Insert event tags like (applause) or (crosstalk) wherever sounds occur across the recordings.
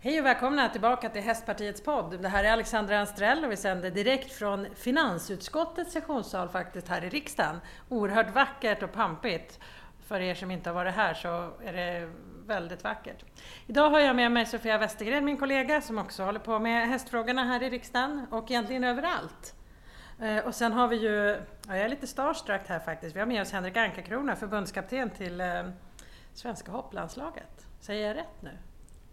Hej och välkomna tillbaka till Hästpartiets podd. Det här är Alexandra Anstrell och vi sänder direkt från finansutskottets sessionssal faktiskt här i riksdagen. Oerhört vackert och pampigt. För er som inte har varit här så är det väldigt vackert. Idag har jag med mig Sofia Westergren, min kollega, som också håller på med hästfrågorna här i riksdagen och egentligen överallt. Eh, och sen har vi ju, ja, jag är lite starstruck här faktiskt, vi har med oss Henrik Ankarkrona, förbundskapten till eh, svenska hopplandslaget. Säger jag rätt nu?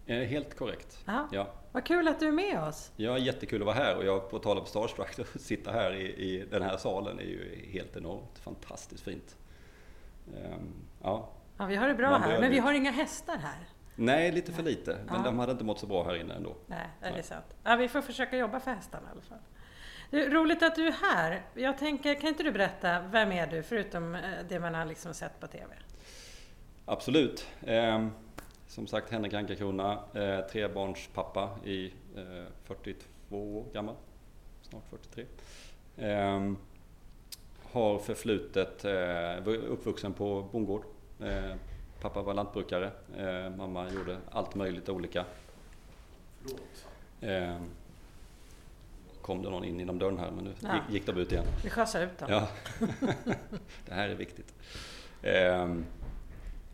Eh, helt korrekt. Aha. Ja. Vad kul att du är med oss! Ja, jättekul att vara här och jag på tal om starstruck, (laughs) att sitta här i, i den här salen är ju helt enormt fantastiskt fint. Um, ja. ja, vi har det bra här, men vi har inga hästar här. Nej, lite för lite. Men ja. de hade inte mått så bra här inne ändå. Nej, det är Nej. sant. Ja, vi får försöka jobba för hästarna i alla fall. Du, roligt att du är här. Jag tänker, kan inte du berätta, vem är du förutom eh, det man har liksom sett på TV? Absolut. Um, som sagt Henrik Ankarkrona, eh, trebarnspappa i eh, 42 år gammal, snart 43. Eh, har förflutet, eh, uppvuxen på bondgård. Eh, pappa var lantbrukare, eh, mamma gjorde allt möjligt olika. Eh, kom det någon in genom dörren här men nu ja. gick, gick de ut igen. Vi skjutsar ut dem. Ja. (laughs) det här är viktigt.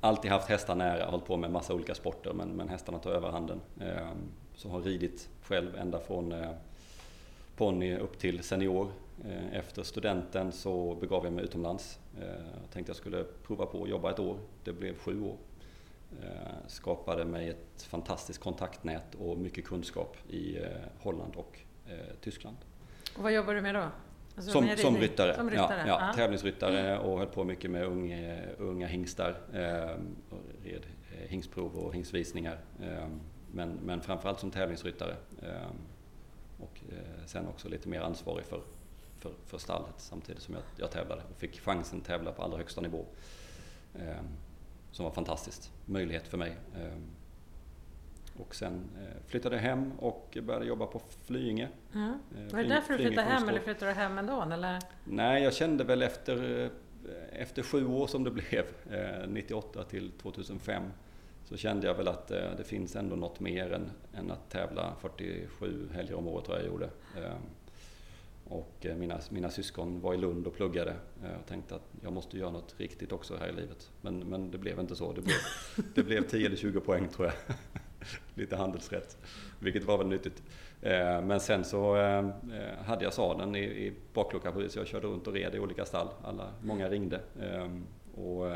Alltid haft hästar nära, hållit på med massa olika sporter men, men hästarna tar överhanden. Eh, så har ridit själv ända från eh, ponny upp till senior. Eh, efter studenten så begav jag mig utomlands. Ehm, jag tänkte jag skulle prova på att jobba ett år. Det blev sju år. Ehm, skapade mig ett fantastiskt kontaktnät och mycket kunskap i eh, Holland och eh, Tyskland. Och vad jobbar du med då? Alltså som, som ryttare, som ryttare. Ja, ja, tävlingsryttare och höll på mycket med unga, unga hingstar. Eh, red eh, hingstprov och hingstvisningar. Eh, men, men framförallt som tävlingsryttare. Eh, och sen också lite mer ansvarig för, för, för stallet samtidigt som jag, jag tävlade och fick chansen att tävla på allra högsta nivå. Eh, som var fantastiskt. Möjlighet för mig. Och sen eh, flyttade jag hem och började jobba på Flyinge. Mm. Var det därför du flyttade hem eller flyttade du hem ändå? Eller? Nej, jag kände väl efter, eh, efter sju år som det blev, 98 till 2005, så kände jag väl att det finns ändå något mer än, än att tävla 47 helger om året tror jag jag gjorde. Och mina, mina syskon var i Lund och pluggade och tänkte att jag måste göra något riktigt också här i livet. Men, men det blev inte så. Det blev, det blev 10 eller 20 poäng tror jag. (laughs) lite handelsrätt, vilket var väl nyttigt. Eh, men sen så eh, hade jag sadeln i bakluckan så jag körde runt och red i olika stall. Alla, många ringde. Och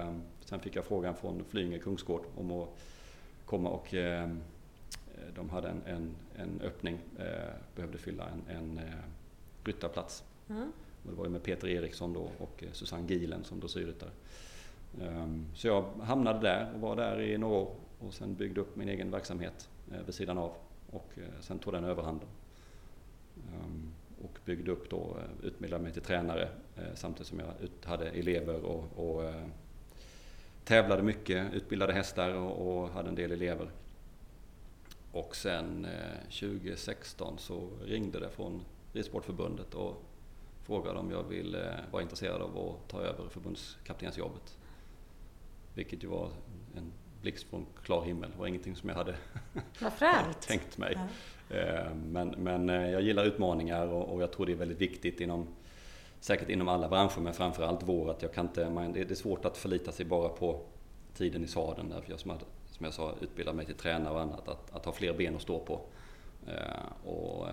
sen fick jag frågan från Flyinge Kungsgård om att komma och de hade en, en, en öppning, eh, behövde fylla en, en ryttarplats. Mm. Och det var ju med Peter Eriksson då och Susanne Gilen som dressyrryttare. Så jag hamnade där och var där i några år och sen byggde upp min egen verksamhet eh, vid sidan av och eh, sen tog den överhanden. Ehm, och byggde upp då, eh, utbildade mig till tränare eh, samtidigt som jag hade elever och, och eh, tävlade mycket, utbildade hästar och, och, hade en del elever. Och sen 2016 så ringde det från Ridsportförbundet och frågade om jag ville vara intresserad av att ta över förbundskaptensjobbet. Vilket ju var en blixt från klar himmel. Det var ingenting som jag hade (laughs) (laughs) tänkt mig. Ja. Eh, men, men eh, jag gillar utmaningar och, och jag tror det är väldigt viktigt inom säkert inom alla branscher men framförallt vår att jag kan inte, det är svårt att förlita sig bara på tiden i sadeln därför jag som, hade, som jag sa utbildar mig till tränare och annat att, att ha fler ben att stå på. Eh, och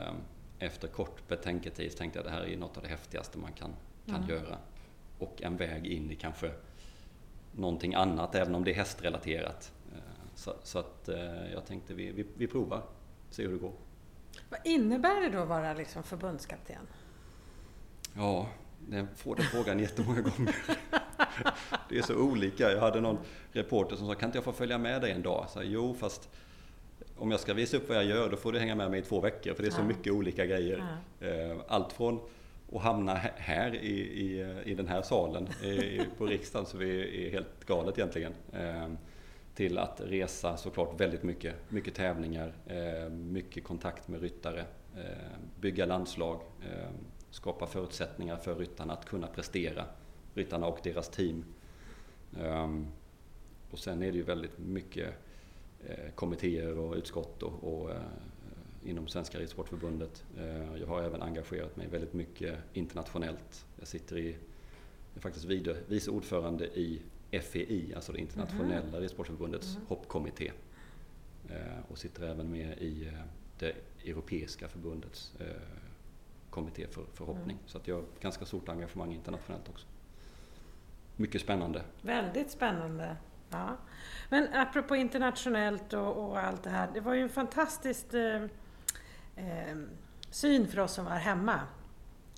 efter kort betänketid tänkte jag att det här är något av det häftigaste man kan, kan mm. göra. Och en väg in i kanske någonting annat även om det är hästrelaterat. Eh, så, så att eh, jag tänkte vi, vi, vi provar, ser hur det går. Vad innebär det då att vara liksom förbundskapten? Ja, jag får den frågan (laughs) jättemånga gånger. (laughs) Det är så olika. Jag hade någon reporter som sa, kan inte jag få följa med dig en dag? Så, jo, fast om jag ska visa upp vad jag gör, då får du hänga med mig i två veckor. För det är så mycket olika grejer. Eh, allt från och hamna här i, i, i den här salen i, på riksdagen så vi är helt galet egentligen. Eh, till att resa såklart väldigt mycket. Mycket tävlingar, eh, mycket kontakt med ryttare, eh, bygga landslag, ehm, skapa förutsättningar för ryttarna att kunna prestera. Ryttarna och deras team. Ehm, och sen är det ju väldigt mycket eh, kommittéer och utskott och, och eh, inom Svenska Ridsportförbundet. Eh, jag har även engagerat mig väldigt mycket internationellt. Jag sitter i, är faktiskt vice ordförande i FEI, alltså det internationella mm. ridsportförbundets mm. hoppkommitté. Och sitter även med i det europeiska förbundets kommitté för förhoppning. Mm. Så att jag har ganska stort engagemang internationellt också. Mycket spännande. Väldigt spännande. Ja. Men apropå internationellt och, och, allt det här. Det var ju en fantastisk eh, eh, syn för oss som var hemma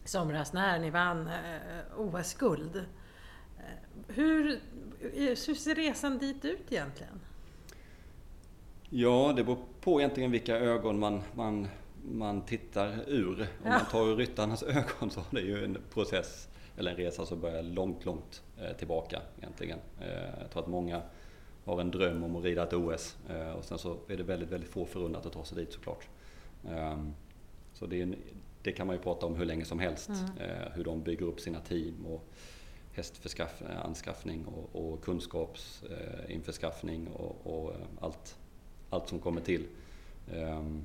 i somras när ni vann eh, OS-guld. Eh, hur, hur ser resan dit ut egentligen? Ja, det beror på egentligen vilka ögon man, man, man tittar ur. Om ja. man tar ur ryttarnas (laughs) ögon så är det ju en process eller en resa som börjar långt, långt eh, tillbaka egentligen. Eh, jag tror att många har en dröm om att rida ett OS och sen så är det väldigt, väldigt få förunnat att ta sig dit såklart. Ehm, så det, en, det, kan man ju prata om hur länge som helst, mm. hur de bygger upp sina team och hästanskaffning och, och kunskapsinförskaffning och, och allt, allt som kommer till. Ehm,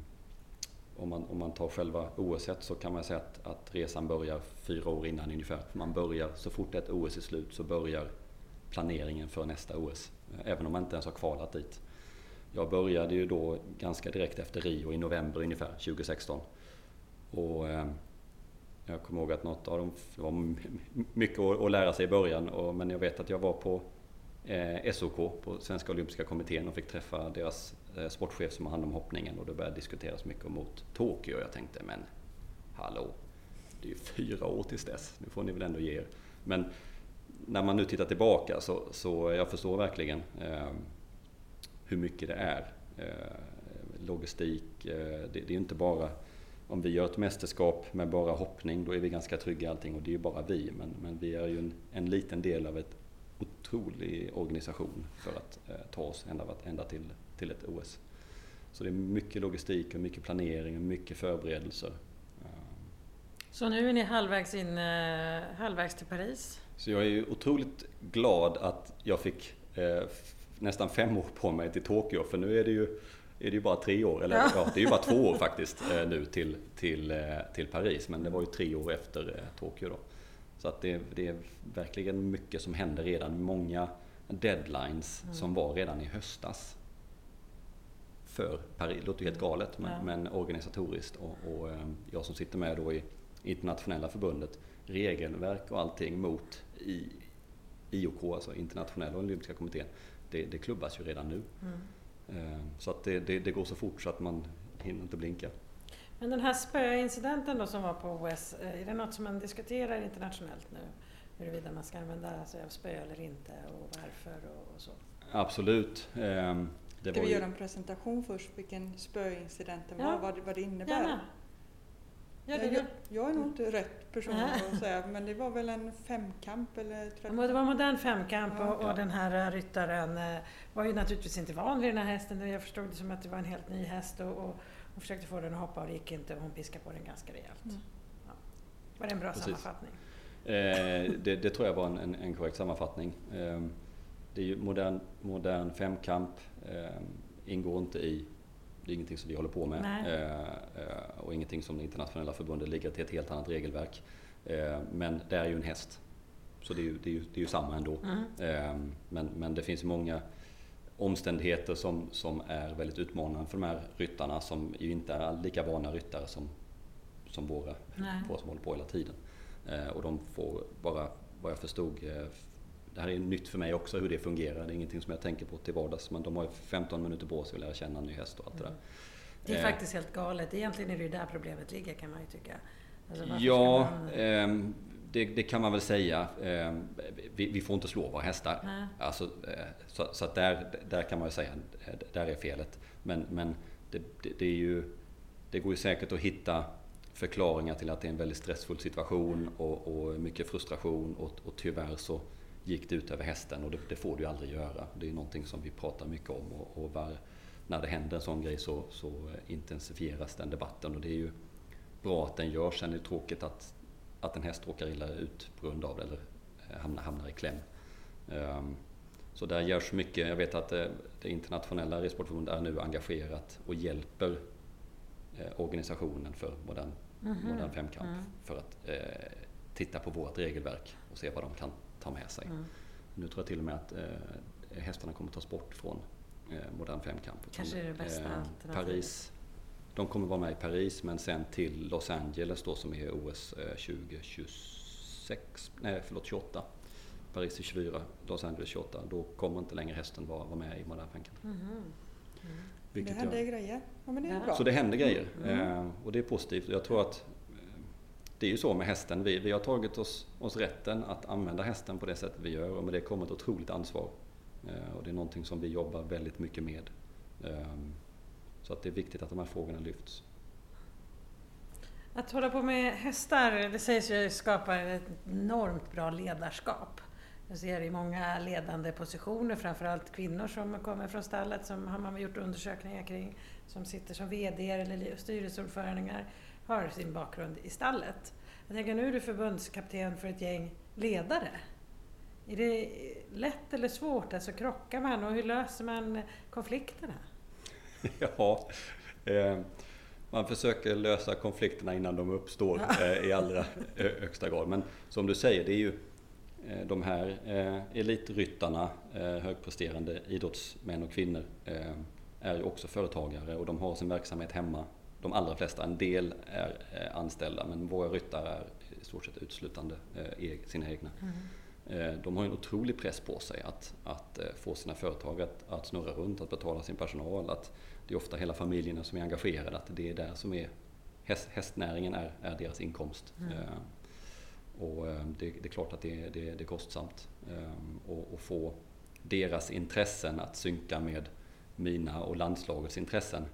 om man, om man tar själva OS så kan man säga att, att resan börjar fyra år innan ungefär. Man börjar, så fort ett OS är slut så börjar planeringen för nästa OS. Även om man inte ens har kvalat dit. Jag började ju då ganska direkt efter Rio i november ungefär 2016. Och eh, jag kommer ihåg att något av dem, det var mycket att lära sig i början, men jag vet att jag var på eh, SOK, på Svenska Olympiska Kommittén och fick träffa deras eh, sportchef som har hand om hoppningen och det började diskuteras mycket mot Tokyo jag tänkte men hallå, det är ju fyra år tills dess, nu får ni väl ändå ge er. Men när man nu tittar tillbaka så, så jag förstår verkligen eh, hur mycket det är. Eh, logistik, eh, det, är inte bara om vi gör ett mästerskap med bara hoppning, då är vi ganska trygga i allting och det är ju bara vi. Men, men vi är ju en, en liten del av ett otrolig organisation för att eh, ta oss ända, ända till till ett OS. Så det är mycket logistik och mycket planering och mycket förberedelser. Så nu är ni halvvägs, in, halvvägs till Paris? Så jag är ju otroligt glad att jag fick nästan fem år på mig till Tokyo för nu är det ju, är det ju bara tre år, eller ja. ja det är ju bara två år (laughs) faktiskt eh, nu till, till, eh, till Paris men det var ju tre år efter eh, Tokyo då. Så att det, det, är verkligen mycket som händer redan, många deadlines mm. som var redan i höstas för Paris. Det låter ju helt galet men, ja. men organisatoriskt. Och, och, jag som sitter med då i internationella förbundet, regelverk och allting mot i, IOK, alltså internationella olympiska kommittén, det, det klubbas ju redan nu. Mm. Eh, så att det, det, det, går så fort så att man hinner inte blinka. Men den här spöincidenten då som var på OS, eh, är det något som man diskuterar internationellt nu? Huruvida man ska använda sig av spö eller inte och varför och, och så? Absolut. Ehm, det Ska vi ju... göra en presentation först, vilken spöincidenten ja. var, vad, vad det innebär? Gärna. Ja, det jag, jag, är nog inte rätt person att säga, men det var väl en femkamp eller? 30. Det var modern femkamp ja. och, och, den här ryttaren eh, var ju naturligtvis inte van vid den här hästen. Jag förstod det som att det var en helt ny häst och, och hon försökte få den att hoppa och det gick inte och hon piskade på den ganska rejält. Mm. Ja. Var det en bra Precis. sammanfattning? Eh, det, det, tror jag var en, en, en korrekt sammanfattning. Eh, det är ju modern, modern femkamp, eh, ingår inte i, det är ingenting som vi håller på med eh, eh, och ingenting som det internationella förbundet ligger till ett helt annat regelverk. Eh, men det är ju en häst. Så det är ju, det är ju, det är ju samma ändå. Mm. Eh, men, men det finns många omständigheter som, som är väldigt utmanande för de här ryttarna som ju inte är lika vana ryttare som, som våra, våra som håller på hela tiden. Och de får bara, vad jag förstod, det här är nytt för mig också hur det fungerar. Det är ingenting som jag tänker på till vardags. Men de har ju 15 minuter på sig att lära känna en ny häst och allt det där. Det är eh. faktiskt helt galet. Egentligen är det ju där problemet ligger kan man ju tycka. Alltså, ja, man... eh, det, det, kan man väl säga. Eh, vi, vi, får inte slå våra hästar. Alltså, eh, så, så att där, där kan man ju säga, eh, där är felet. Men, men det, det, det, är ju, det går ju säkert att hitta förklaringar till att det är en väldigt stressfull situation och, och mycket frustration och, och tyvärr så gick det ut över hästen och det, det, får du aldrig göra. Det är någonting som vi pratar mycket om och, och var, när det händer en sån grej så, så, intensifieras den debatten och det är ju bra att den görs. Sen är det tråkigt att, att en häst råkar illa ut på grund av det eller hamnar, hamnar i kläm. Um, Så där görs mycket. Jag vet att det, det internationella ridsportförbundet är nu engagerat och hjälper eh, organisationen för modern, mm -hmm. modern femkamp mm. för att eh, titta på vårt regelverk och se vad de kan ta med sig. Mm. Nu tror jag till och med att eh, hästarna kommer tas bort från eh, modern femkamp. Kanske är det bästa eh. Paris, de kommer vara med i Paris men sen till Los Angeles då som är OS 2026, nej förlåt 28. Paris är 24, Los Angeles 28. Då kommer inte längre hästen vara, vara med i modern femkamp. Mm. Mm. det händer jag, grejer. Ja, men det är bra. Så det händer grejer mm. eh, och det är positivt. Jag tror att det är ju så med hästen, vi, vi har tagit oss, oss rätten att använda hästen på det sättet vi gör och med det kommer ett otroligt ansvar. Eh, och det är någonting som vi jobbar väldigt mycket med. Eh, så att det är viktigt att de här frågorna lyfts. Att hålla på med hästar, det sägs ju skapar ett enormt bra ledarskap. Jag ser i många ledande positioner, framförallt kvinnor som kommer från stallet, som har man gjort undersökningar kring, som sitter som VD eller styrelseordförande har sin bakgrund i stallet. Jag tänker, nu är du förbundskapten för ett gäng ledare. Är det lätt eller svårt? Alltså krockar man och hur löser man konflikterna? (laughs) Ja, eh, man försöker lösa konflikterna innan de uppstår eh, i allra högsta grad. Men som du säger, det är ju eh, de här eh, elitryttarna, eh, högpresterande idrottsmän och kvinnor, eh, är ju också företagare och de har sin verksamhet hemma de allra flesta, en del är eh, anställda men våra ryttare är i stort sett utslutande eh, sina egna. Mm. De har en otrolig press på sig att, att få sina företag att, att snurra runt, att betala sin personal. Att det är ofta hela familjerna som är engagerade, att det är där som är häst, hästnäringen är, är deras inkomst. Mm. Och det, det, är klart att det, det, det är kostsamt. att få deras intressen att synka med mina och landslagets intressen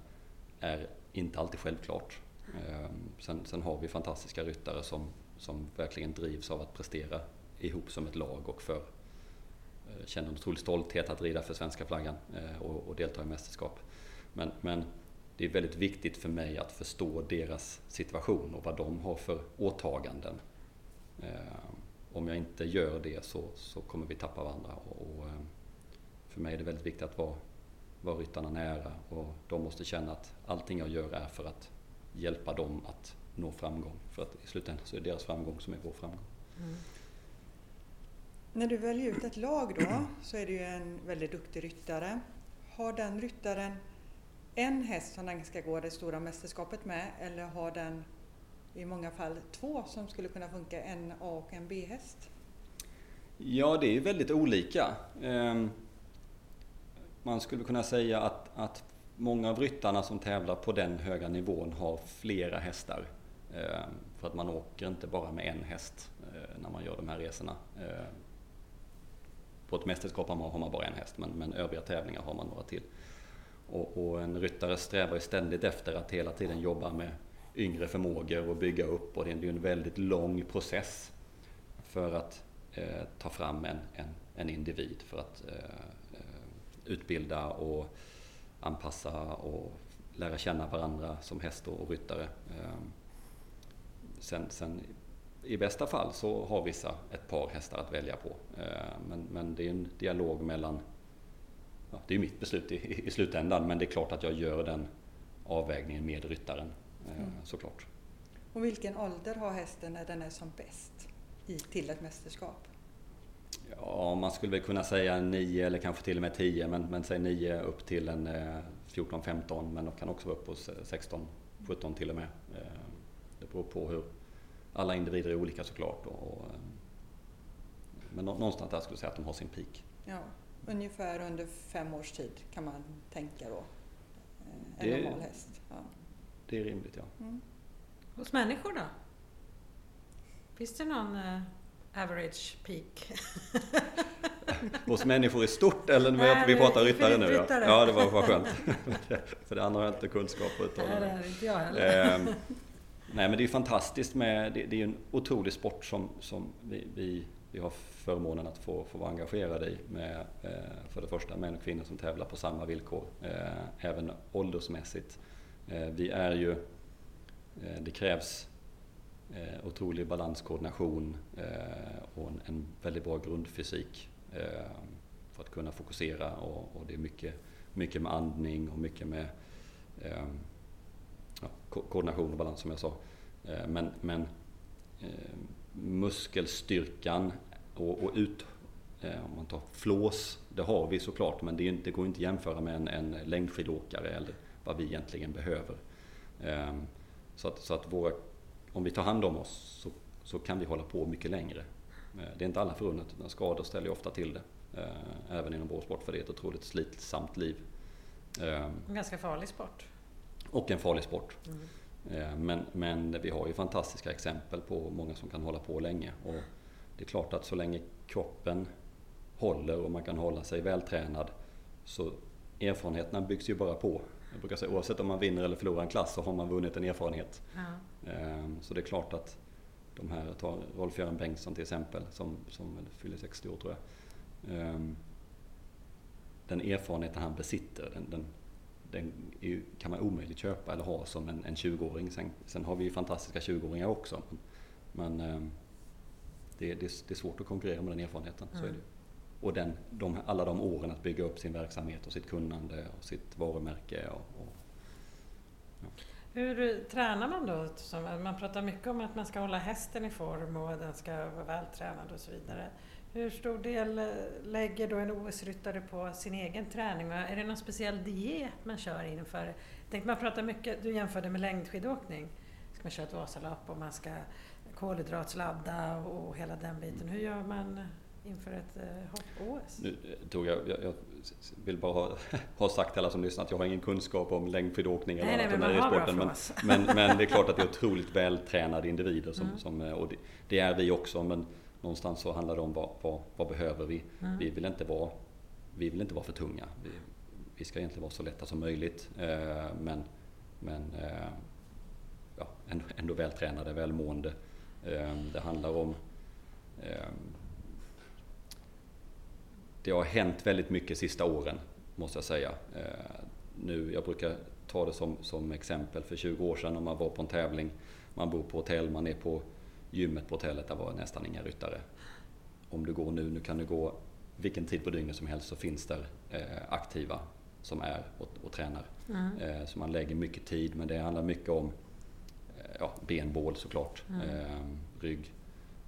är inte alltid självklart. Ehm, sen, sen, har vi fantastiska ryttare som, som verkligen drivs av att prestera ihop som ett lag och för, eh, känner en otrolig stolthet att rida för svenska flaggan eh, och, och delta i mästerskap. Men, men det är väldigt viktigt för mig att förstå deras situation och vad de har för åtaganden. Ehm, om jag inte gör det så, så kommer vi tappa varandra. Och, och ehm, för mig är det väldigt viktigt att vara vara ryttarna nära och de måste känna att allting jag gör är för att hjälpa dem att nå framgång. För att i slutändan så är det deras framgång som är vår framgång. Mm. När du väljer ut ett lag då så är det ju en väldigt duktig ryttare. Har den ryttaren en häst som den ska gå det stora mästerskapet med eller har den i många fall två som skulle kunna funka, en A och en B-häst? Ja, det är väldigt olika. Man skulle kunna säga att, att många av ryttarna som tävlar på den höga nivån har flera hästar. Eh, för att man åker inte bara med en häst eh, när man gör de här resorna. Eh, på ett mästerskap har man bara en häst men, men övriga tävlingar har man några till. Och, och, en ryttare strävar ju ständigt efter att hela tiden jobba med yngre förmågor och bygga upp och det är ju en väldigt lång process för att eh, ta fram en, en, en individ för att eh, utbilda och anpassa och lära känna varandra som häst och ryttare. Ehm, sen, sen i bästa fall så har vissa ett par hästar att välja på. Ehm, men, men det är en dialog mellan, ja, det är mitt beslut i, i slutändan, men det är klart att jag gör den avvägningen med ryttaren ehm, mm. såklart. Och vilken ålder har hästen när den är som bäst i, till ett mästerskap? Ja, man skulle väl kunna säga 9 eller kanske till och med 10, men, men säg 9 upp till en 14-15, eh, men de kan också vara upp på 16-17 till och med. Eh, det beror på hur alla individer är olika såklart. Och, eh, men någonstans där skulle jag säga att de har sin peak. Ja, ungefär under fem års tid kan man tänka då? En det, normal häst? Ja. Det är rimligt, ja. Mm. Hos människor då? Finns det någon average peak. (laughs) Hos människor i stort eller Nej, vi pratar ryttare nu? Ja. ja, det var, var skönt. (laughs) För det andra har jag inte kunskap att uttala. Nej, det inte jag heller. Eh, nej, men det är fantastiskt med, det, det är en otrolig sport som, som vi, vi, vi har förmånen att få, få vara engagerade i. Med, eh, för det första män och kvinnor som tävlar på samma villkor, eh, även åldersmässigt. Eh, vi är ju, det krävs eh, otrolig balanskoordination eh, och en, en, väldigt bra grundfysik eh, för att kunna fokusera och, och det är mycket, mycket med andning och mycket med eh, ja, koordination och balans som jag sa. Eh, men, men eh, muskelstyrkan och, och ut, eh, om man tar flås, det har vi såklart men det, är, det går inte att jämföra med en, en längdskidåkare eller vad vi egentligen behöver. Eh, så att, så att våra, om vi tar hand om oss så, så kan vi hålla på mycket längre. Eh, det är inte alla förunnat, skador ställer ju ofta till det. Även inom vår sport för det är ett otroligt slitsamt liv. En ganska farlig sport. Och en farlig sport. Mm. Men, men vi har ju fantastiska exempel på många som kan hålla på länge. Och det är klart att så länge kroppen håller och man kan hålla sig vältränad så erfarenheterna byggs ju bara på. Jag brukar säga oavsett om man vinner eller förlorar en klass så har man vunnit en erfarenhet. Ja. Ehm, så det är klart att de här, tar Rolf-Göran Bengtsson till exempel som, som fyller 60 år tror jag. Ehm, den erfarenheten han besitter den, den, den ju, kan man omöjligt köpa eller ha som en, en 20-åring. Sen, sen, har vi ju fantastiska 20-åringar också. Men, ehm, det, det, det, är svårt att konkurrera med den erfarenheten. Mm. Så är det. Och den, de, alla de åren att bygga upp sin verksamhet och sitt kunnande och sitt varumärke. Och, och ja. Hur tränar man då? Man pratar mycket om att man ska hålla hästen i form och den ska vara vältränad och så vidare. Hur stor del eh, lägger då en OS-ryttare på sin egen träning? Är det någon speciell diet man kör inför? Tänk, man pratar mycket, du jämförde med längdskidåkning. Ska man köra ett Vasalopp och man ska kolhydratsladda och hela den biten. Hur gör man inför ett eh, hopp-OS? Nu eh, tog jag, jag, jag, vill bara ha, (laughs) ha sagt till alla som lyssnar att jag har ingen kunskap om längdskidåkning eller nej, nej, men, sporten, men, men, men, det är klart att det är otroligt vältränade individer som, mm. som och det, det, är vi också men någonstans så handlar det om vad, vad, vad behöver vi? Mm. Vi vill inte vara vi vill inte vara för tunga. Vi, vi ska egentligen vara så lätta som möjligt eh, men, men ja, ändå, ändå vältränade, välmående. Det handlar om det har hänt väldigt mycket sista åren, måste jag säga. Ehm, nu, jag brukar ta det som, som exempel för 20 år sedan om man var på en tävling, man bor på hotell, man är på gymmet på hotellet, där var nästan inga ryttare. Om du går nu, nu kan du gå vilken tid på dygnet som helst så finns det eh, aktiva som är och, och tränar. Mm. så man lägger mycket tid men det handlar mycket om ja, benbål såklart, mm. eh, rygg,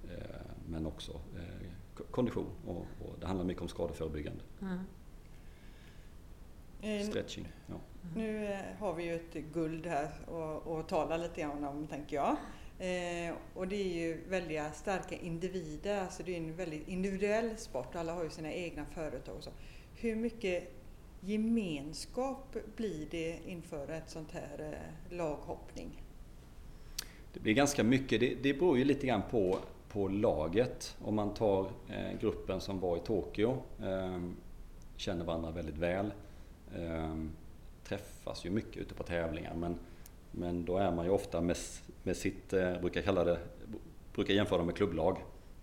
eh, men också eh, kondition och, och, det handlar mycket om skadeförebyggande. Mm. Stretching. Ja. Nu eh, har vi ju ett guld här och, tala lite grann om, tänker jag. Eh, och det är ju väldigt starka individer, alltså det är en väldigt individuell sport. Alla har ju sina egna företag och så. Hur mycket gemenskap blir det inför ett sånt här eh, laghoppning? Det blir ganska mycket, det, det beror ju lite grann på, på laget. Om man tar eh, gruppen som var i Tokyo, ehm, känner varandra väldigt väl. Ehm, träffas ju mycket ute på tävlingar men, men då är man ju ofta med, med sitt, eh, brukar kalla det, brukar jämföra dem med klubblag.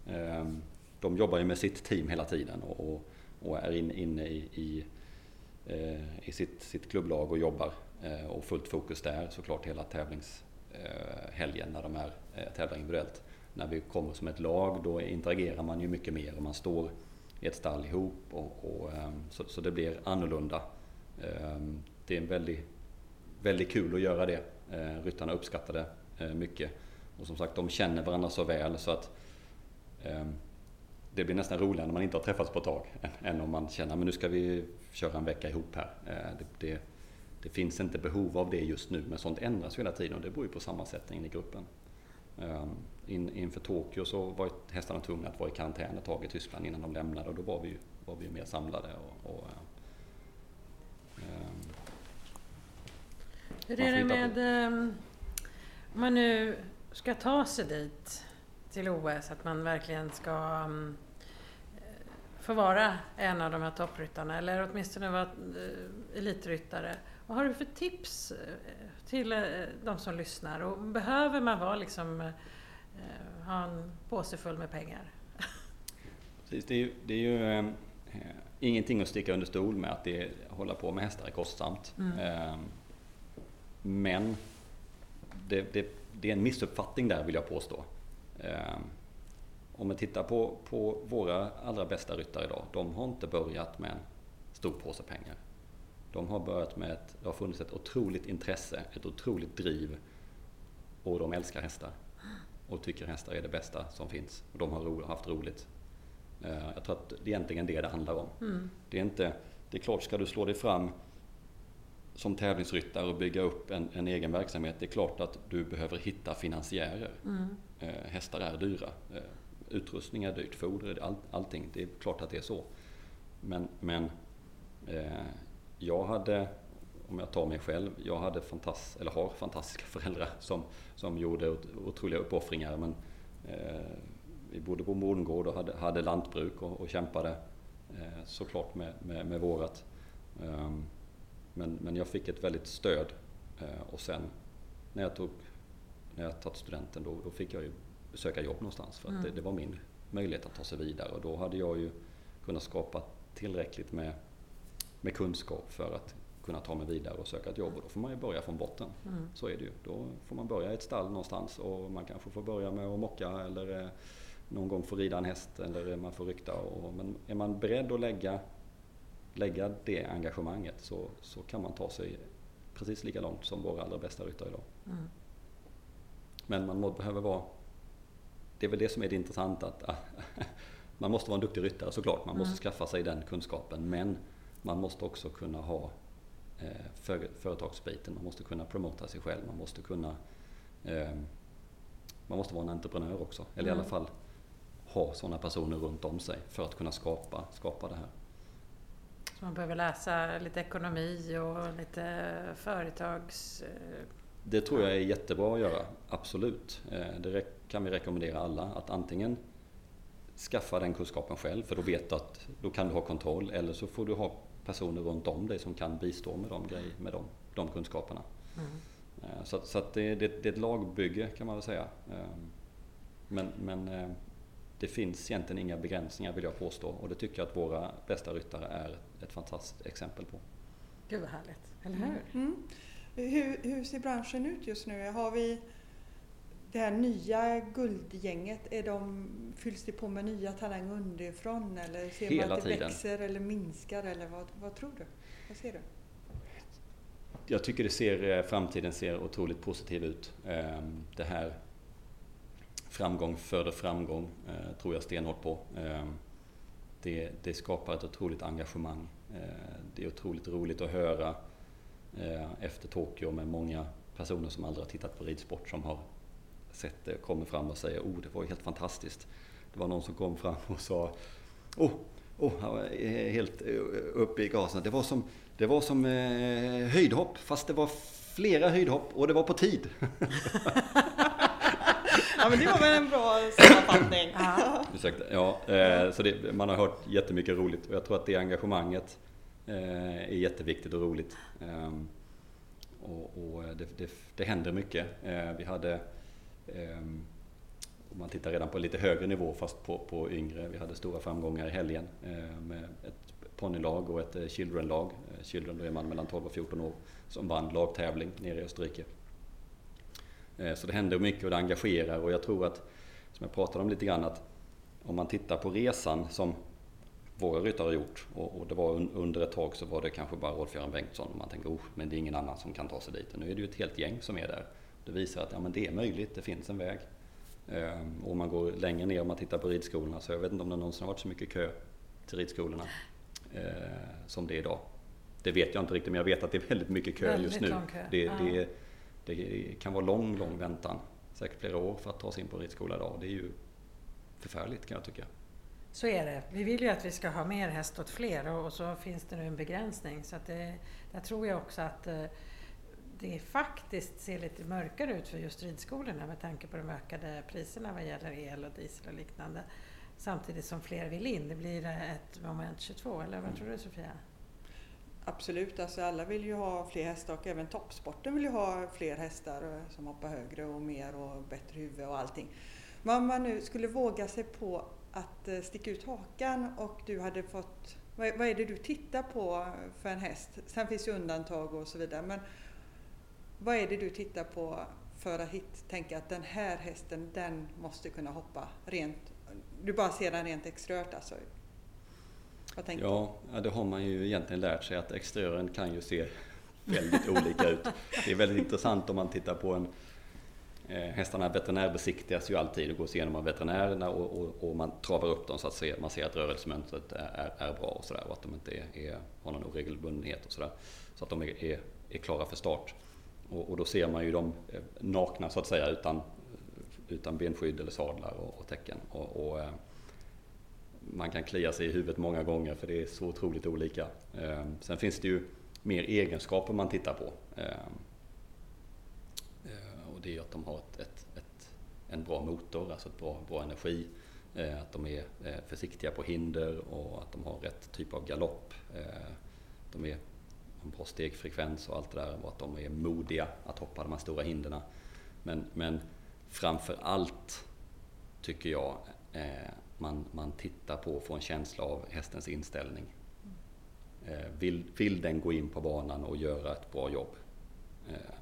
Ehm, de jobbar ju med sitt team hela tiden och, och, och är inne i, i, eh, i sitt, sitt klubblag och jobbar och fullt fokus där såklart hela tävlingshelgen när de är, tävlar individuellt. När vi kommer som ett lag då interagerar man ju mycket mer och man står i ett stall ihop och, och ehm, så, så, det blir annorlunda. Ehm, det är väldigt, väldigt kul att göra det. Ehm, ryttarna uppskattar det eh, mycket. Och som sagt, de känner varandra så väl så att det blir nästan roligare när man inte har träffats på ett tag än om man känner att nu ska vi köra en vecka ihop här. Det, det, det finns inte behov av det just nu, men sånt ändras hela tiden och det beror ju på sammansättningen i gruppen. Ehm, in, inför Tokyo så var hästarna tvungna att vara i karantän ett tag i Tyskland innan de lämnade och då var vi, var vi mer samlade. Och, och um, Hur är det med, um, om man nu ska ta sig dit till OS, att man verkligen ska um, få vara en av de här toppryttarna eller åtminstone vara uh, elitryttare. Vad har du för tips eh, till eh, de som lyssnar? Och behöver man vara liksom, eh, ha en påse full med pengar? Precis, det är ju, det är ju äh, ingenting att sticka under stol med att det, hålla på med hästar är kostsamt. Mm. Äh, men det, det, det, är en missuppfattning där vill jag påstå. Äh, om vi tittar på, på våra allra bästa ryttare idag, de har inte börjat med en stor påse pengar. De har börjat med ett, det har funnits ett otroligt intresse, ett otroligt driv och de älskar hästar och tycker hästar är det bästa som finns. Och de har ro, haft roligt. Eh, jag tror att det är egentligen det det handlar om. Mm. Det, är inte, det är klart, ska du slå dig fram som tävlingsryttare och bygga upp en, en, egen verksamhet, det är klart att du behöver hitta finansiärer. Mm. Eh, hästar är dyra. Eh, utrustning är dyrt, foder, all, allting. Det är klart att det är så. Men, men jag hade, om jag tar mig själv, jag hade fantast, eller har fantastiska (laughs) föräldrar som, som gjorde otroliga uppoffringar. Men, eh, vi bodde på bondgård och hade, hade lantbruk och, och kämpade eh, såklart med, med, med vårat. Um, men, men jag fick ett väldigt stöd eh, och sen när jag tog när jag tagit studenten då, då fick jag ju söka jobb någonstans för mm. det, det, var min möjlighet att ta sig vidare och då hade jag ju kunnat skapa tillräckligt med, med kunskap för att kunna ta mig vidare och söka ett jobb och då får man ju börja från botten. Mm. Så är det ju. Då får man börja i ett stall någonstans och man kanske får börja med att mocka eller eh, någon gång få rida en häst eller man får rykta. Och, men är man beredd att lägga, lägga det engagemanget så, så kan man ta sig precis lika långt som våra allra bästa ryttare idag. Mm. Men man må, behöver vara... Det är väl det som är det intressanta. Att, (laughs) man måste vara en duktig ryttare såklart. Man måste mm. skaffa sig den kunskapen. Men man måste också kunna ha eh, för, företagsbiten. Man måste kunna promota sig själv. Man måste kunna... Eh, man måste vara en entreprenör också. Eller mm. i alla fall ha sådana personer runt om sig för att kunna skapa, skapa det här. Så man behöver läsa lite ekonomi och lite företags... Eh, det tror jag är jättebra att göra, absolut. Eh, det kan vi rekommendera alla att antingen skaffa den kunskapen själv för då vet du att då kan du ha kontroll eller så får du ha personer runt om dig som kan bistå med de, grejer, med de, de kunskaperna. Mm. Eh, så, så det, det, det, är ett lagbygge kan man väl säga. Men, men det finns egentligen inga begränsningar vill jag påstå och det tycker jag att våra bästa ryttare är ett fantastiskt exempel på. Gud vad härligt, eller hur? Mm. Hur, hur ser branschen ut just nu? Har vi det här nya guldgänget, är de, fylls det på med nya talanger underifrån eller ser Hela man att det tiden. växer eller minskar eller vad, vad tror du? Vad ser du? Jag tycker det ser, framtiden ser otroligt positiv ut. Ehm, det här framgång föder framgång, eh, tror jag stenhårt på. Eh, det, det, skapar ett otroligt engagemang. Eh, det är otroligt roligt att höra eh, efter Tokyo med många personer som aldrig har tittat på ridsport som har sett det, kommer fram och säger oh det var helt fantastiskt. Det var någon som kom fram och sa oh, oh helt eh, uppe i gasen. Det var som, det var som eh, höjdhopp fast det var flera höjdhopp och det var på tid. (laughs) Ja men det var väl en bra sammanfattning. Ursäkta. Ja, eh, så det, man har hört jättemycket roligt och jag tror att det engagemanget eh, är jätteviktigt och roligt. Ehm, och, och det, det, det, händer mycket. Vi hade Ehm, om man tittar redan på lite högre nivå fast på, på yngre. Vi hade stora framgångar i helgen eh, med ett ponnylag och ett eh, children-lag. Eh, children då är man mellan 12 och 14 år som vann lagtävling nere i Österrike. Så det händer mycket och det engagerar och jag tror att, som jag pratade om lite grann, att om man tittar på resan som våra ryttare har gjort och, och, det var under ett tag så var det kanske bara Rolf-Göran Bengtsson och man tänker oh, men det är ingen annan som kan ta sig dit. Och nu är det ju ett helt gäng som är där. Det visar att ja, men det är möjligt, det finns en väg. Ehm, och om man går längre ner och man tittar på ridskolorna så jag vet inte om det någonsin har varit så mycket kö till ridskolorna eh, som det är idag. Det vet jag inte riktigt men jag vet att det är väldigt mycket kö väldigt just nu. Kö. Det, det, det kan vara lång, lång väntan. Säkert flera år för att ta sig in på ridskola idag. Det är ju förfärligt kan jag tycka. Så är det. Vi vill ju att vi ska ha mer häst åt fler och så finns det nu en begränsning. Så att det, där tror jag också att eh, det faktiskt ser lite mörkare ut för just ridskolorna med tanke på de ökade priserna vad gäller el och diesel och liknande. Samtidigt som fler vill in. Det blir ett moment 22, eller vad tror du Sofia? Absolut, alltså alla vill ju ha fler hästar och även toppsporten vill ju ha fler hästar eh, som hoppar högre och mer och bättre huvud och allting. Men om man nu skulle våga sig på att eh, sticka ut hakan och du hade fått... Vad är det du tittar på eh, för en häst? Sen finns ju undantag och så vidare men vad är det du tittar på för att hit, tänka att den här hästen den måste kunna hoppa rent du bara ser den rent exteriört alltså? Ja, det har man ju egentligen lärt sig att exteriören kan ju se väldigt olika ut. Det är väldigt intressant om man tittar på en eh, Hästarna veterinärbesiktigas ju alltid och gås igenom av veterinärerna och, och, och, man travar upp dem så att se, man ser att rörelsemönstret är, är bra och sådär och att de inte är, är, har någon oregelbundenhet och sådär. Så att de är, är, är klara för start. Och, och, då ser man ju dem eh, nakna så att säga utan, utan benskydd eller sadlar och, och täcken. Och, och, eh, man kan klia sig i huvudet många gånger för det är så otroligt olika. Eh, sen finns det ju mer egenskaper man tittar på. Och det är att de har ett, ett, ett, en bra motor, alltså ett bra, bra energi. Att de är försiktiga på hinder och att de har rätt typ av galopp. De är bra stegfrekvens och allt det där och att de är modiga att hoppa de här stora hindren. Men, men framför allt tycker jag eh, man, man tittar på och får en känsla av hästens inställning. Eh, vill, vill den gå in på banan och göra ett bra jobb, eh,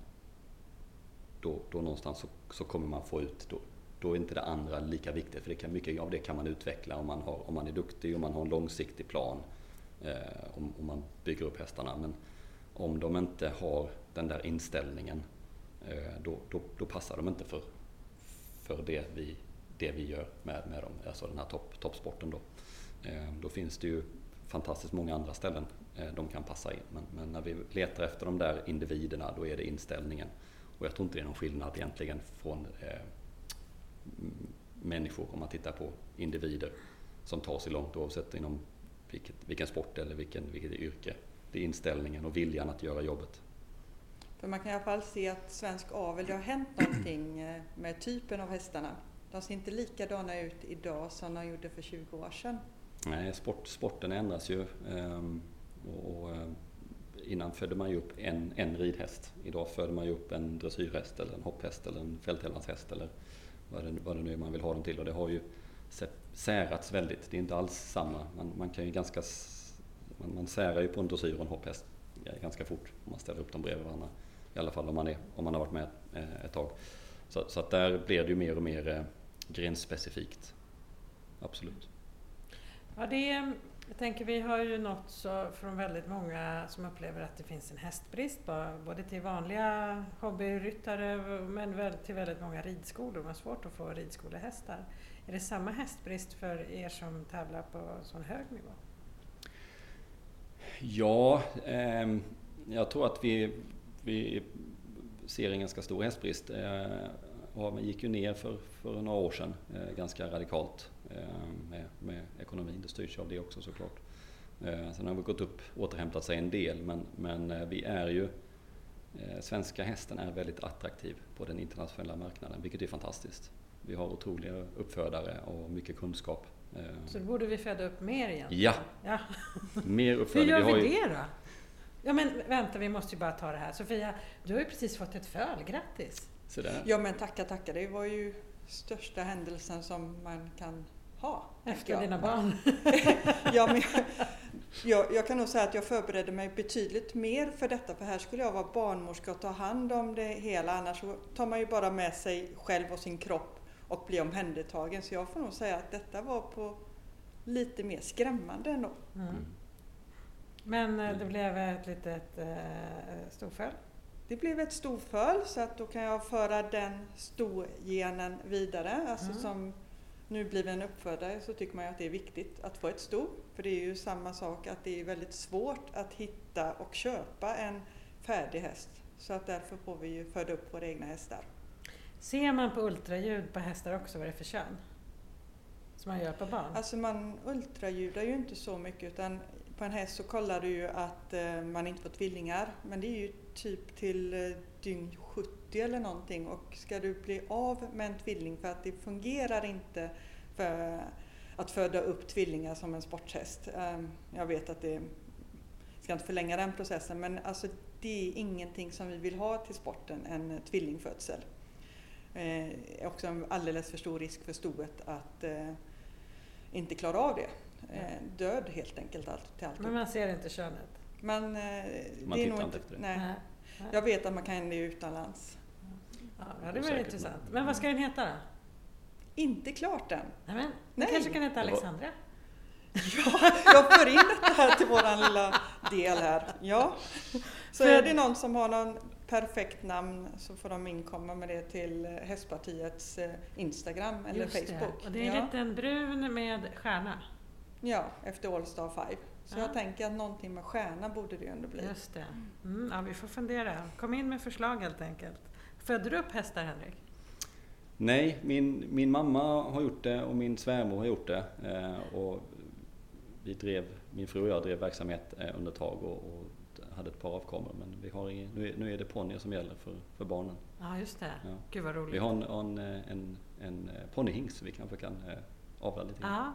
då, då någonstans så, så kommer man få ut, då, då är inte det andra lika viktigt. För det kan, mycket av det kan man utveckla om man, har, om man är duktig, om man har en långsiktig plan, eh, om, om man bygger upp hästarna. Men om de inte har den där inställningen, eh, då, då, då passar de inte för, för det, vi, det vi gör med, med dem, alltså den här topp, toppsporten. Då. Eh, då finns det ju fantastiskt många andra ställen eh, de kan passa in. Men, men, när vi letar efter de där individerna då är det inställningen. Och jag tror inte det är någon skillnad egentligen från eh, människor om man tittar på individer som tar sig långt oavsett inom vilket, vilken sport eller vilken, vilket yrke. Det är inställningen och viljan att göra jobbet. För man kan i alla fall se att svensk avel, det har hänt någonting eh, med typen av hästarna. De ser inte likadana ut idag som de gjorde för 20 år sedan. Nej, sport, sporten ändras ju. Ehm, och, och, eh, innan födde man ju upp en, en ridhäst. Idag föder man ju upp en dressyrhäst eller en hopphäst eller en fälttävlanshäst eller vad det, vad det nu är man vill ha dem till. Och det har ju särats väldigt. Det är inte alls samma. Man, man kan ju ganska... Man, man särar ju på en dressyr och en hopphäst ganska fort om man ställer upp dem bredvid varandra. I alla fall om man, är, om man har varit med eh, ett tag. Så, så att där blir det ju mer och mer eh, grenspecifikt. Absolut. Ja, det är, jag tänker vi har ju nått så från väldigt många som upplever att det finns en hästbrist, både till vanliga hobbyryttare men till väldigt många ridskolor. Man har svårt att få ridskolehästar. Är det samma hästbrist för er som tävlar på sån hög nivå? Ja, eh, jag tror att vi, vi ser en ganska stor hästbrist. Eh, gick ju ner för, för några år sedan eh, ganska radikalt. Eh, med, med ekonomin. Det styrs av det också såklart. Eh, sen har vi gått upp, återhämtat sig en del men, men eh, vi är ju eh, Svenska hästen är väldigt attraktiv på den internationella marknaden vilket är fantastiskt. Vi har otroliga uppfödare och mycket kunskap. Så då borde vi föda upp mer egentligen? Ja! ja. Mer uppfödare. Hur gör vi, vi det då? Ja men vänta, vi måste ju bara ta det här. Sofia, du har ju precis fått ett föl, grattis! Ja men tacka, tacka. Det var ju största händelsen som man kan ha. Efter dina barn? ja, men jag, jag, jag, kan nog säga att jag förberedde mig betydligt mer för detta för här skulle jag vara barnmorska och ta hand om det hela annars så tar man ju bara med sig själv och sin kropp och blir omhändertagen. Så jag får nog säga att detta var på lite mer skrämmande ändå. Mm. mm. Men eh, det blev ett litet eh, storföl? Det blev ett storföl så att då kan jag föra den storgenen vidare. Alltså mm. som nu blir en uppfödare så tycker man ju att det är viktigt att få ett sto. För det är ju samma sak att det är väldigt svårt att hitta och köpa en färdig häst. Så att därför får vi ju föda upp våra egna hästar. Ser man på ultraljud på hästar också vad det är för kön? Som man gör på barn? Alltså man ultraljudar ju inte så mycket utan på en häst så kollar du ju att eh, man inte får tvillingar. Men det är ju typ till eh, dygn 70 eller någonting och ska du bli av med en tvilling för att det fungerar inte för att föda upp tvillingar som en sporthäst. Ehm, jag vet att det jag ska inte förlänga den processen men alltså det är ingenting som vi vill ha till sporten, en tvillingfödsel. Det eh, är också en alldeles för stor risk för stoet att inte klara av det. Död helt enkelt till allt. Men man ser inte könet? Men, man tittar inte efter det? Nej. Jag vet att man kan det utomlands. Ja, det var intressant. Men vad ska den heta då? inte klart än. Nej, men, Nej. kanske kan heta Det Alexandra? Ja, jag för in detta här till våran lilla del här. Ja. Så är det någon som har någon perfekt namn så får de inkomma med det till Hästpartiets eh, Instagram eller Just Facebook. Det. Och det är en ja. liten brun med stjärna. ja, efter All Star 5. Så Ja. jag tänker att någonting med stjärna borde det ju ändå bli. Just det. Mm, ja, vi får fundera. Kom in med förslag helt enkelt. Födde du upp hästar Henrik? Nej, min, min mamma har gjort det och min svärmor har gjort det. Eh, och vi drev, min fru och jag drev verksamhet eh, under ett tag och, och hade ett par avkommor. Men vi har ingen, nu, är, nu är det ponnyer som gäller för, för barnen. Ja, just det. Ja. Gud vad roligt. Vi har en, en, en, en eh, ponnyhingst så vi kanske kan eh, avla lite grann. Ja,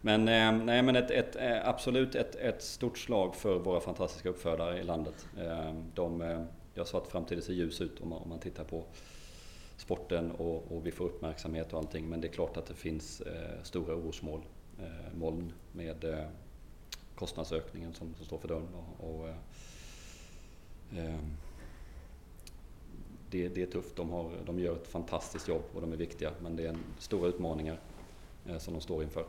Men, eh, nej, men ett, ett, eh, absolut ett, ett stort slag för våra fantastiska uppfödare i landet. Eh, De, eh, jag sa att framtiden ser ljus ut om man, om man tittar på sporten och, och vi får uppmärksamhet och allting. Men det är klart att det finns eh, stora orosmoln eh, moln med eh, kostnadsökningen som, som står för dörren. Och, och, eh, det, det är tufft. De, har, de gör ett fantastiskt jobb och de är viktiga. Men det är en, stora utmaningar eh, som de står inför.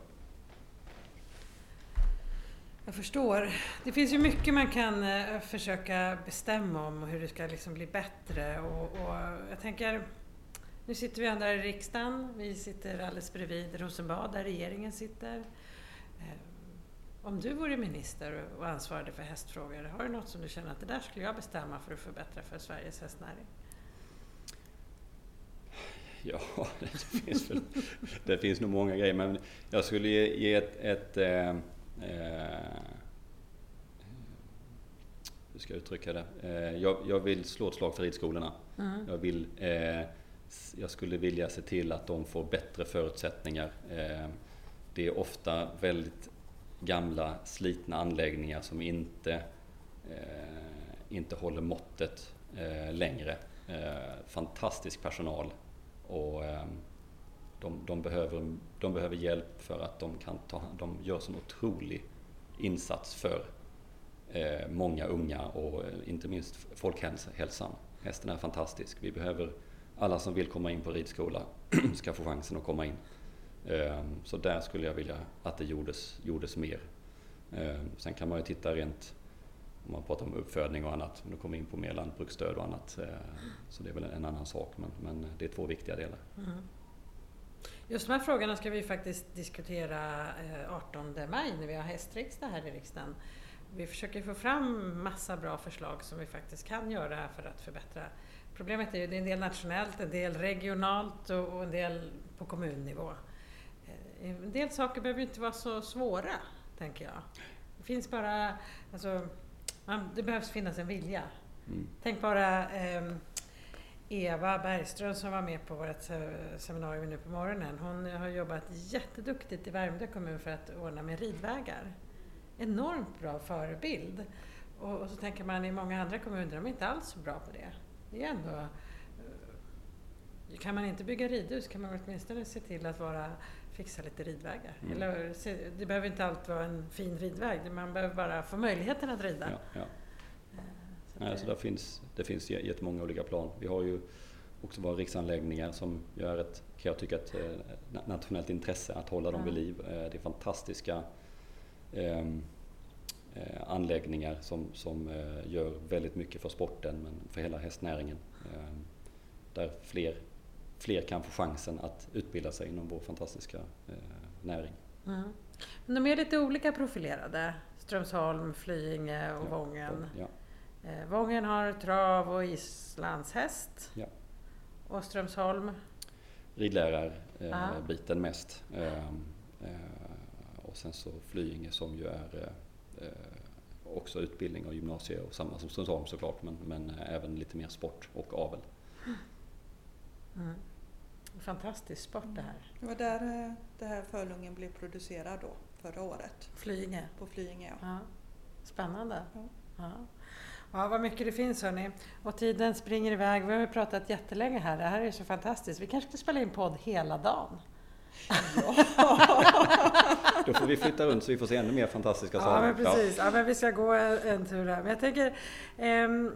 jag förstår. Det finns ju mycket man kan eh, försöka bestämma om och hur det ska liksom bli bättre. Och, och jag tänker, nu sitter vi ändå här i riksdagen. Vi sitter alldeles bredvid Rosenbad där regeringen sitter. Eh, om du vore minister och ansvarade för hästfrågor, har du något som du känner att det där skulle jag bestämma för att förbättra för Sveriges hästnäring? Ja, (laughs) det finns, väl, det finns nog många grejer men jag skulle ge, ett, ett eh, eh, hur ska jag uttrycka det? Eh, jag, jag vill slå ett slag för ridskolorna. Mm. Jag, vill, eh, jag skulle vilja se till att de får bättre förutsättningar. Eh, det är ofta väldigt gamla slitna anläggningar som inte, eh, inte håller måttet eh, längre. Eh, fantastisk personal och eh, de, de, behöver, de behöver hjälp för att de kan ta De gör en otrolig insats för eh, många unga och eh, inte minst folkhälsan. Hästen är fantastisk. Vi behöver alla som vill komma in på ridskola (clears throat) ska få chansen att komma in. Ehm, så där skulle jag vilja att det gjordes, gjordes mer. Ehm, sen kan man ju titta rent om man pratar om uppfödning och annat, men då kommer vi in på mer lantbruksstöd och annat. Eh, så det är väl en annan sak, men, men det är två viktiga delar. Mm. Just de här frågorna ska vi faktiskt diskutera eh, 18 maj när vi har hästriksdag här i riksdagen. Vi försöker få fram massa bra förslag som vi faktiskt kan göra för att förbättra. Problemet är ju det är en del nationellt, en del regionalt och och en del på kommunnivå. Eh, En del saker behöver inte vara så svåra, tänker jag. Det finns bara, alltså, man, det behövs finnas en vilja. Mm. Tänk bara ehm, Eva Bergström som var med på vårt se- seminarium nu på morgonen. Hon har jobbat jätteduktigt i Värmdö kommun för att ordna med ridvägar. Enormt bra förebild. Och, och så tänker man i många andra kommuner, de är inte alls så bra på det. Det är ändå... eh, Kan man inte bygga ridhus kan man åtminstone se till att vara, fixa lite ridvägar. Mm. Eller, det behöver inte alltid vara en fin ridväg, man behöver bara få möjligheten att rida. Ja, ja. Så att Nej, det- så där finns, det finns jä- jättemånga olika plan. Vi har ju också våra riksanläggningar som gör ett, kan jag tycka, ett eh, na- nationellt intresse att hålla dem vid liv. Eh, Det är fantastiska ehm, eh, anläggningar som, som eh, gör väldigt mycket för sporten men för hela hästnäringen. Ehm, Där fler, fler kan få chansen att utbilda sig inom vår fantastiska eh, näring. Mm. Men de är lite olika profilerade. Strömsholm, Flyinge och Ja, Vången. Ja, Eh, Vången har trav och islandshäst. Ja. Och Strömsholm, ridlärarbiten mest. Ehm, eh, Och sen så Flyinge som ju är eh, eh, också utbildning och gymnasie och samma som Strömsholm såklart men, men eh, även lite mer sport och avel. (laughs) mm. fantastisk sport det här. Det var där eh, det här Fölungen blev producerad då, förra året. Flyinge. På Flyinge ja. Ja. Spännande. Ja. Ja. ja, vad mycket det finns hörni. Och tiden springer iväg. Vi har ju pratat jättelänge här. Det här är så fantastiskt. Vi kanske ska spela in podd hela dagen. (laughs) Då får vi flytta runt så vi får se ännu mer fantastiska Ja, saker. men precis. Ja, men vi ska gå en, en tur här. Men jag tänker, ehm,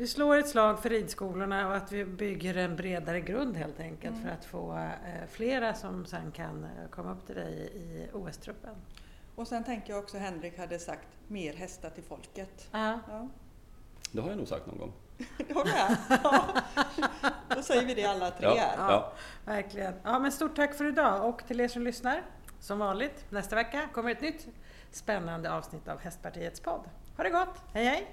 vi slår ett slag för ridskolorna och att vi bygger en bredare grund helt enkelt Mm. för att få eh, flera som sen kan eh, komma upp till dig i OS-truppen. Och sen tänker jag också Henrik hade sagt mer hästar till folket. Ja. Ja, Det har jag nog sagt någon gång. (laughs) det har. (laughs) Ja. (laughs) Då säger vi det alla tre Ja, här. ja. Verkligen. Ja, men stort tack för idag och till er som lyssnar. Som vanligt, nästa vecka kommer ett nytt spännande avsnitt av Hästpartiets podd. Ha det gott! Hej hej!